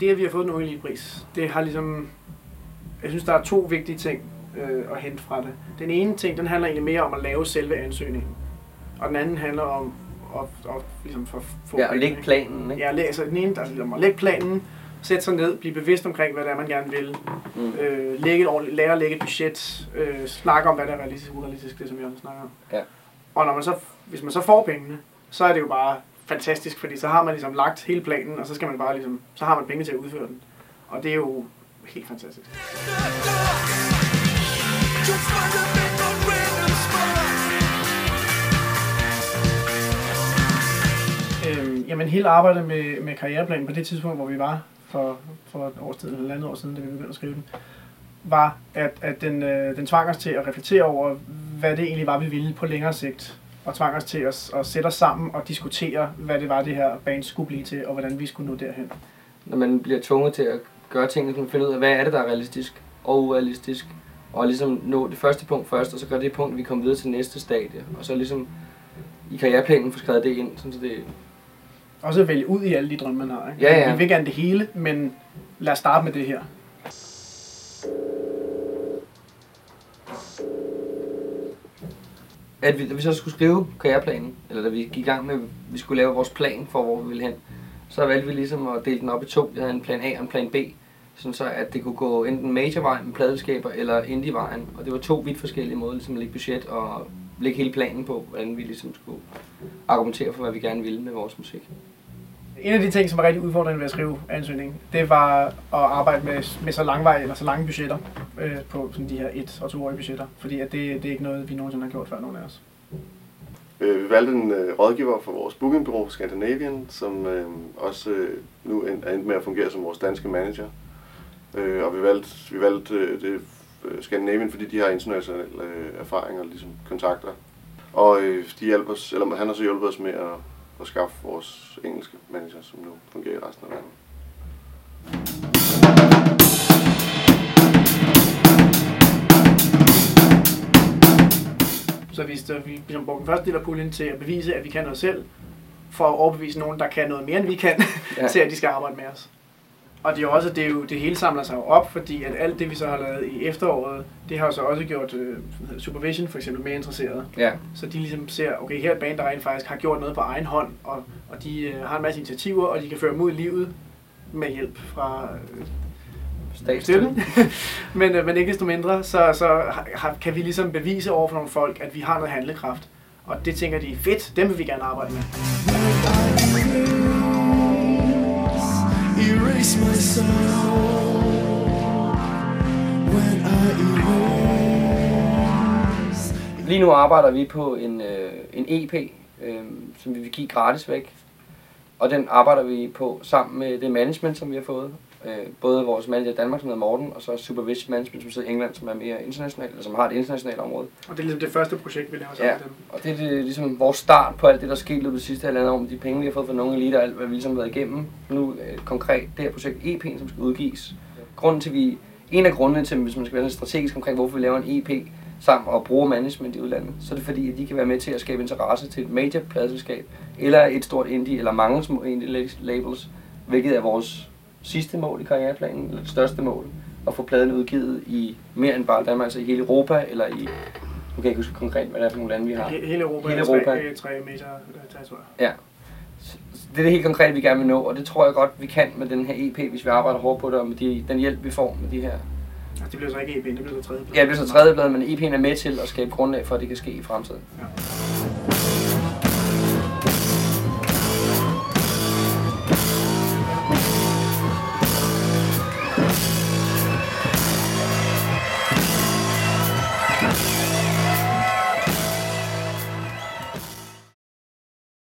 det, at vi har fået den unge pris, det har ligesom... Jeg synes, der er to vigtige ting øh, at hente fra det. Den ene ting, den handler egentlig mere om at lave selve ansøgningen. Og den anden handler om at, at, ligesom for, få Ja, og lægge planen, ikke? Ja, altså den ene, der er ligesom at lægge planen, sætte sig ned, blive bevidst omkring, hvad det er, man gerne vil. Mm. Øh, lægge et ordentligt, lære at lægge et budget, øh, snakke om, hvad der er realistisk og urealistisk, det som vi også snakker om. Ja. Og når man så, hvis man så får pengene, så er det jo bare fantastisk, fordi så har man ligesom lagt hele planen, og så skal man bare ligesom, så har man penge til at udføre den. Og det er jo helt fantastisk. Øhm, jamen hele arbejdet med, med karriereplanen på det tidspunkt, hvor vi var for, for et års tid, eller andet år siden, da vi begyndte at skrive den, var, at, at den, øh, den tvang os til at reflektere over, hvad det egentlig var, vi ville på længere sigt. Og tvang os til at, at sætte os sammen og diskutere, hvad det var, det her band skulle blive til, og hvordan vi skulle nå derhen. Når man bliver tvunget til at gøre tingene, så man finder ud af, hvad er det, der er realistisk og urealistisk. Og ligesom nå det første punkt først, og så gør det punkt, vi kommer videre til næste stadie. Og så ligesom i karriereplanen få skrevet det ind, sådan så det Og så vælge ud i alle de drømme, man har. Ikke? Ja, ja. Vi vil gerne det hele, men lad os starte med det her. At vi, da vi så skulle skrive karriereplanen, eller da vi gik i gang med, at vi skulle lave vores plan for, hvor vi ville hen, så valgte vi ligesom at dele den op i to. Jeg havde en plan A og en plan B, sådan så at det kunne gå enten majorvejen med pladeskaber eller indie-vejen. Og det var to vidt forskellige måder ligesom at lægge budget og lægge hele planen på, hvordan vi ligesom skulle argumentere for, hvad vi gerne ville med vores musik. En af de ting, som var rigtig udfordrende ved at skrive ansøgning, det var at arbejde med, med så langvarige eller så lange budgetter øh, på sådan de her et- og toårige budgetter. Fordi at det, det er ikke noget, vi nogensinde har gjort før, nogen af os. Øh, vi valgte en øh, rådgiver for vores bookingbureau, Scandinavian, som øh, også øh, nu end- er endt med at fungere som vores danske manager. Øh, og vi valgte, vi valgte øh, det øh, Scandinavian, fordi de har internationale øh, erfaringer og ligesom kontakter. Og øh, de hjælper os, eller han har så hjulpet os med at, at skaffe vores engelske manager, som nu fungerer i resten af verden. Vi, vi ligesom brugte den første del af puljen til at bevise, at vi kan noget selv, for at overbevise nogen, der kan noget mere, end vi kan, Ja. til at de skal arbejde med os. Og det er også, det, er jo, det hele samler sig jo op, fordi at alt det, vi så har lavet i efteråret, det har jo så også gjort øh, Supervision for eksempel mere interesseret. Ja, Så de ligesom ser, okay, her er et band, der rent faktisk har gjort noget på egen hånd, og, og de øh, har en masse initiativer, og de kan føre i livet med hjælp fra øh, statsstøtten. støtten. men, øh, men ikke desto mindre, så, så har, har- kan vi ligesom bevise over for nogle folk, at vi har noget handlekraft. Og det tænker de, fedt, dem vil vi gerne arbejde med. Erase my soul when I erase. Lige nu arbejder vi på en, øh, en EP, øh, som vi vil give gratis væk. Og den arbejder vi på sammen med det management, som vi har fået. Øh, både vores manager i Danmark, som hedder Morten, og så Supervision Management, som sidder i England, som er mere internationalt, eller som har et internationalt område. Og det er ligesom det første projekt, vi laver sammen Ja, med dem. og det er det, ligesom vores start på alt det, der er sket løbet det sidste halvandet år med de penge, vi har fået fra nogle elite og alt, hvad vi ligesom har været igennem. Nu øh, konkret det her projekt EP'en, som skal udgives. Grunden til, vi, en af grundene til, hvis man skal være strategisk omkring, hvorfor vi laver en EP sammen og bruger management i udlandet, så er det fordi, at de kan være med til at skabe interesse til et major pladeselskab, eller et stort indie, eller mange små indie labels, hvilket er vores sidste mål i karriereplanen, eller det største mål, at få pladen udgivet i mere end bare Danmark, altså i hele Europa, eller i, nu kan jeg ikke huske konkret, hvad det er for nogle lande, vi har. He- Hele Europa Hele er Europa. øh, tre major øh, territorier. Ja. Det er det helt konkrete, vi gerne vil nå, og det tror jeg godt, vi kan med den her EP, hvis vi arbejder hårdt på det, og med de, den hjælp, vi får med de her. Altså, det bliver så ikke EP, det bliver så tredje. Ja, det bliver så tredje blad, men EP'en er med til at skabe grundlag for, at det kan ske i fremtiden. Ja.